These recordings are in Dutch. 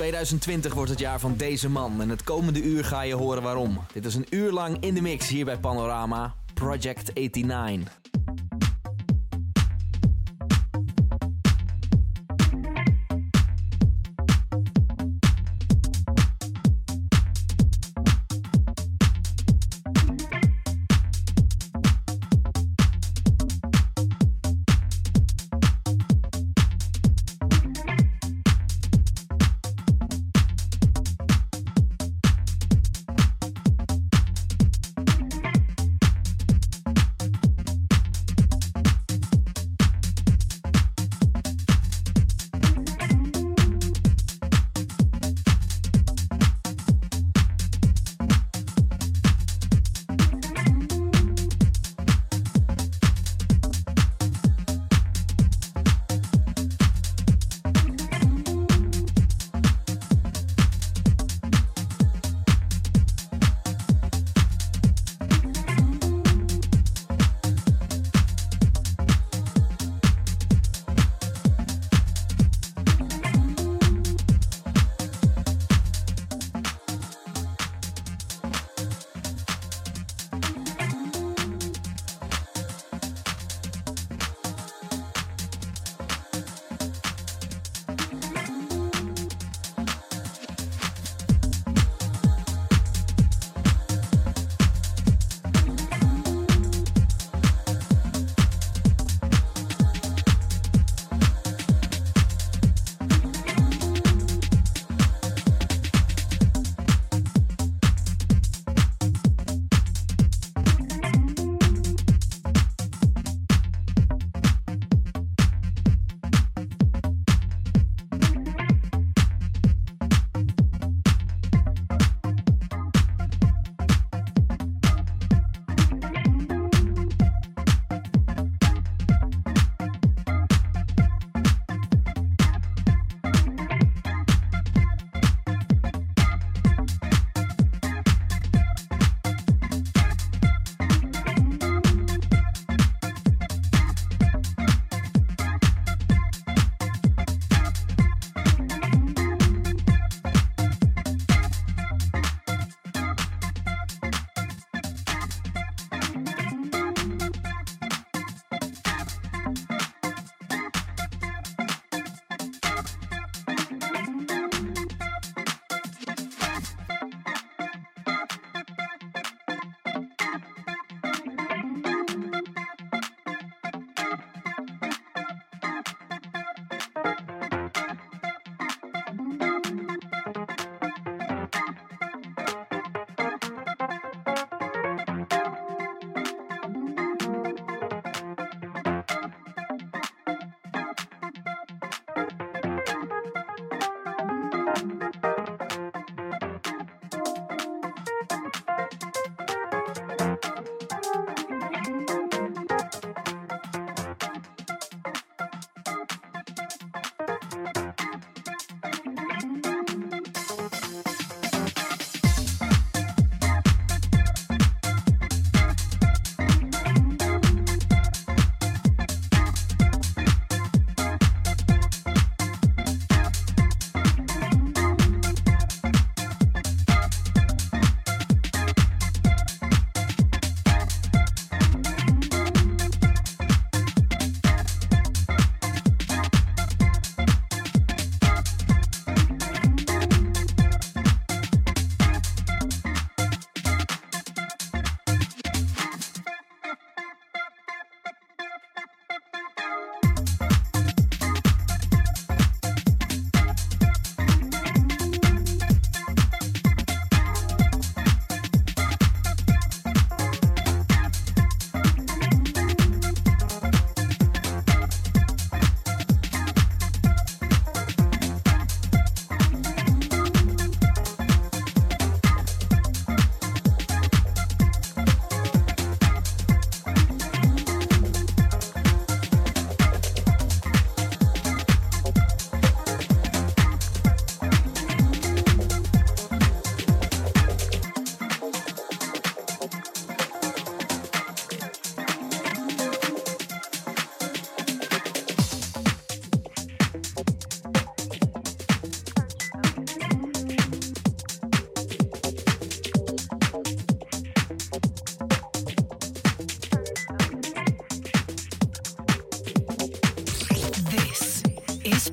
2020 wordt het jaar van deze man en het komende uur ga je horen waarom. Dit is een uur lang in de mix hier bij Panorama, Project 89.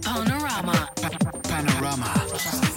Panorama. Panorama.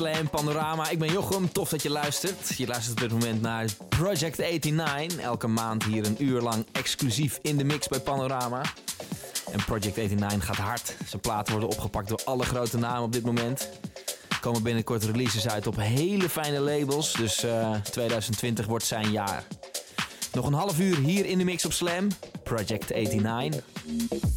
Slam Panorama. Ik ben Jochem. Tof dat je luistert. Je luistert op dit moment naar Project 89. Elke maand hier een uur lang exclusief in de mix bij Panorama. En Project 89 gaat hard. Zijn platen worden opgepakt door alle grote namen op dit moment. Er komen binnenkort releases uit op hele fijne labels. Dus eh, 2020 wordt zijn jaar. Nog een half uur hier in de mix op Slam. Project 89.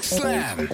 Slam.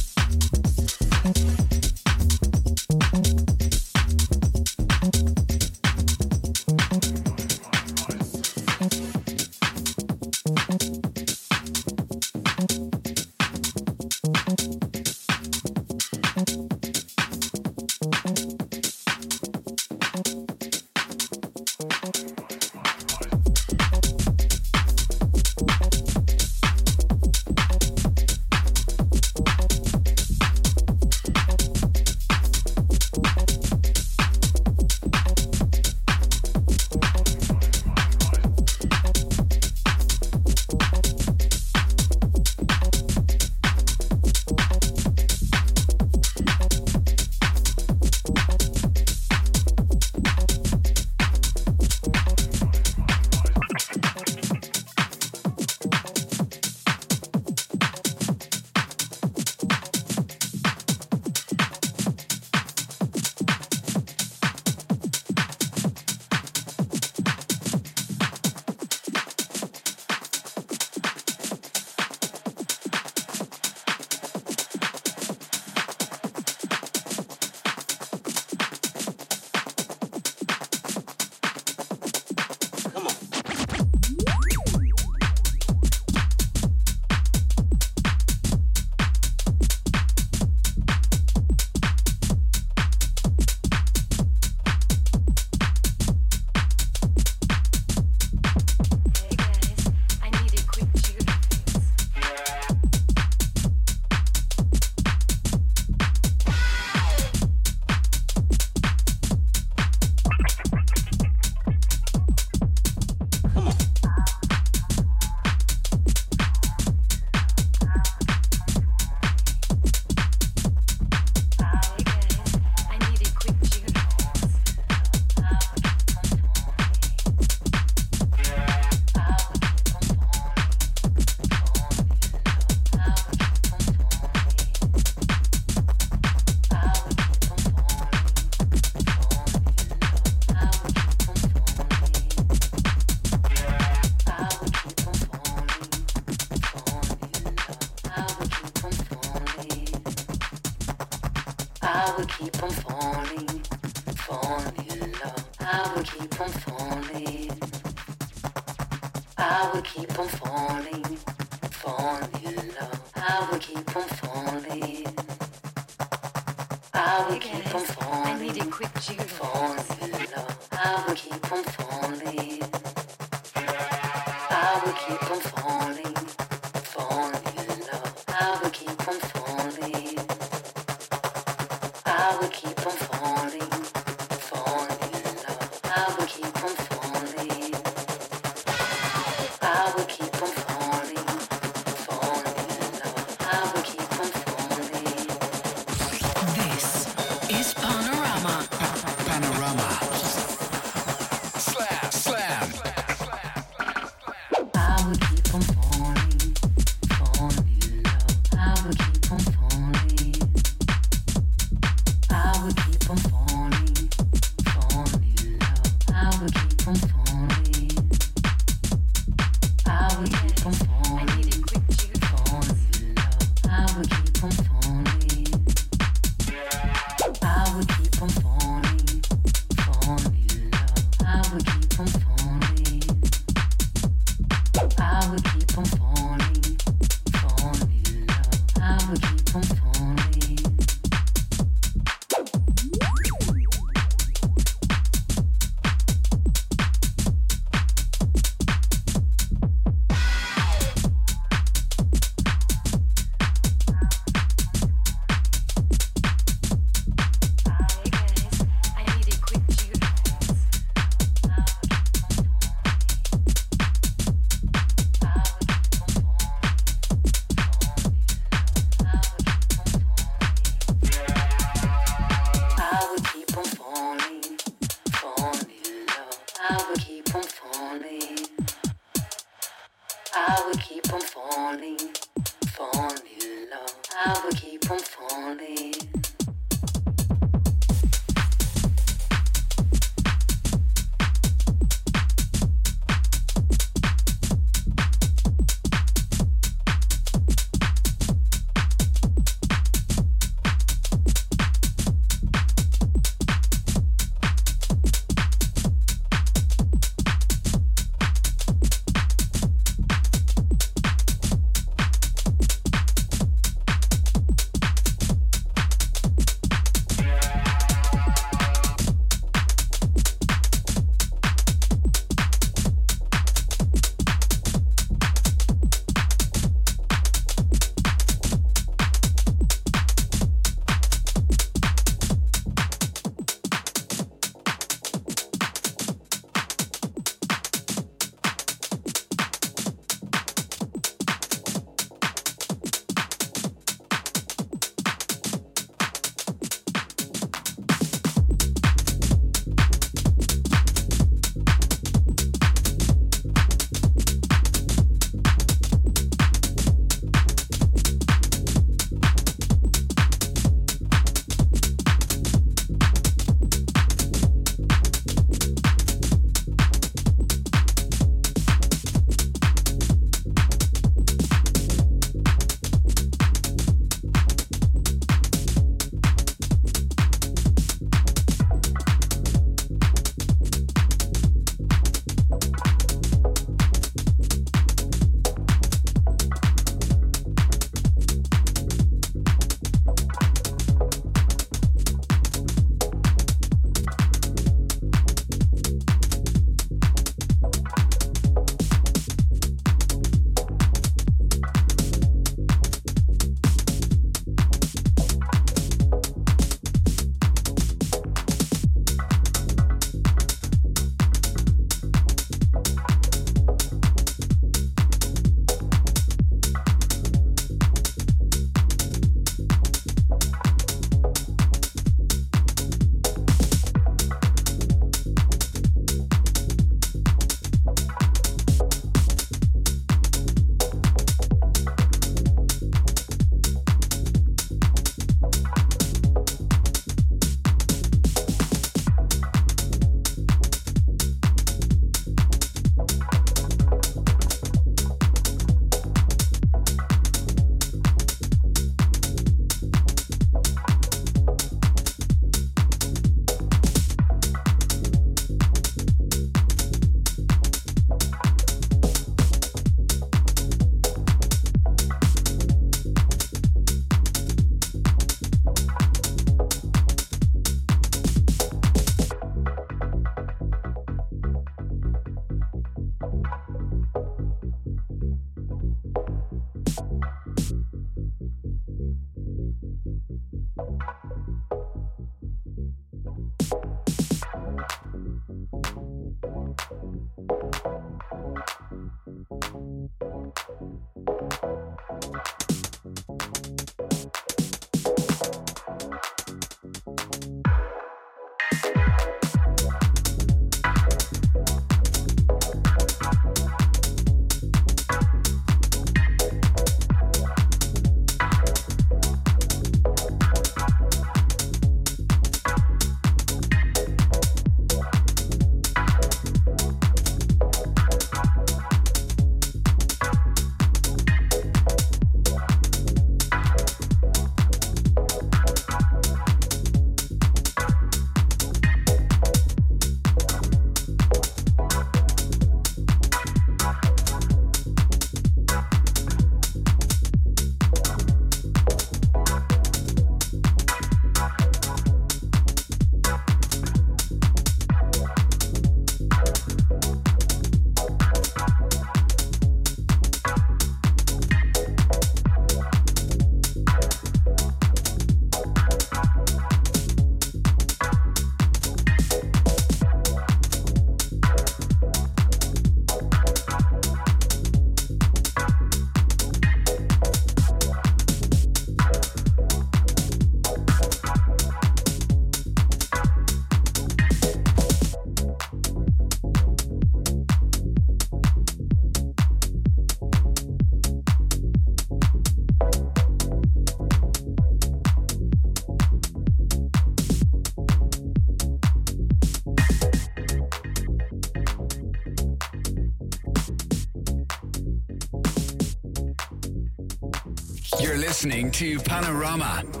To Panorama.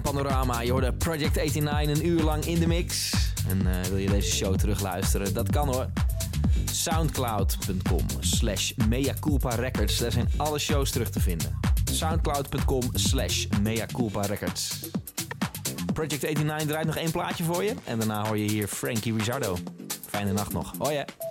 Panorama. Je hoorde Project 89 een uur lang in de mix. En eh, wil je deze show terugluisteren? Dat kan hoor. Soundcloud.com slash Records. Daar zijn alle shows terug te vinden. Soundcloud.com slash Records. Project 89 draait nog één plaatje voor je. En daarna hoor je hier Frankie Rizzardo. Fijne nacht nog. Hoi hè.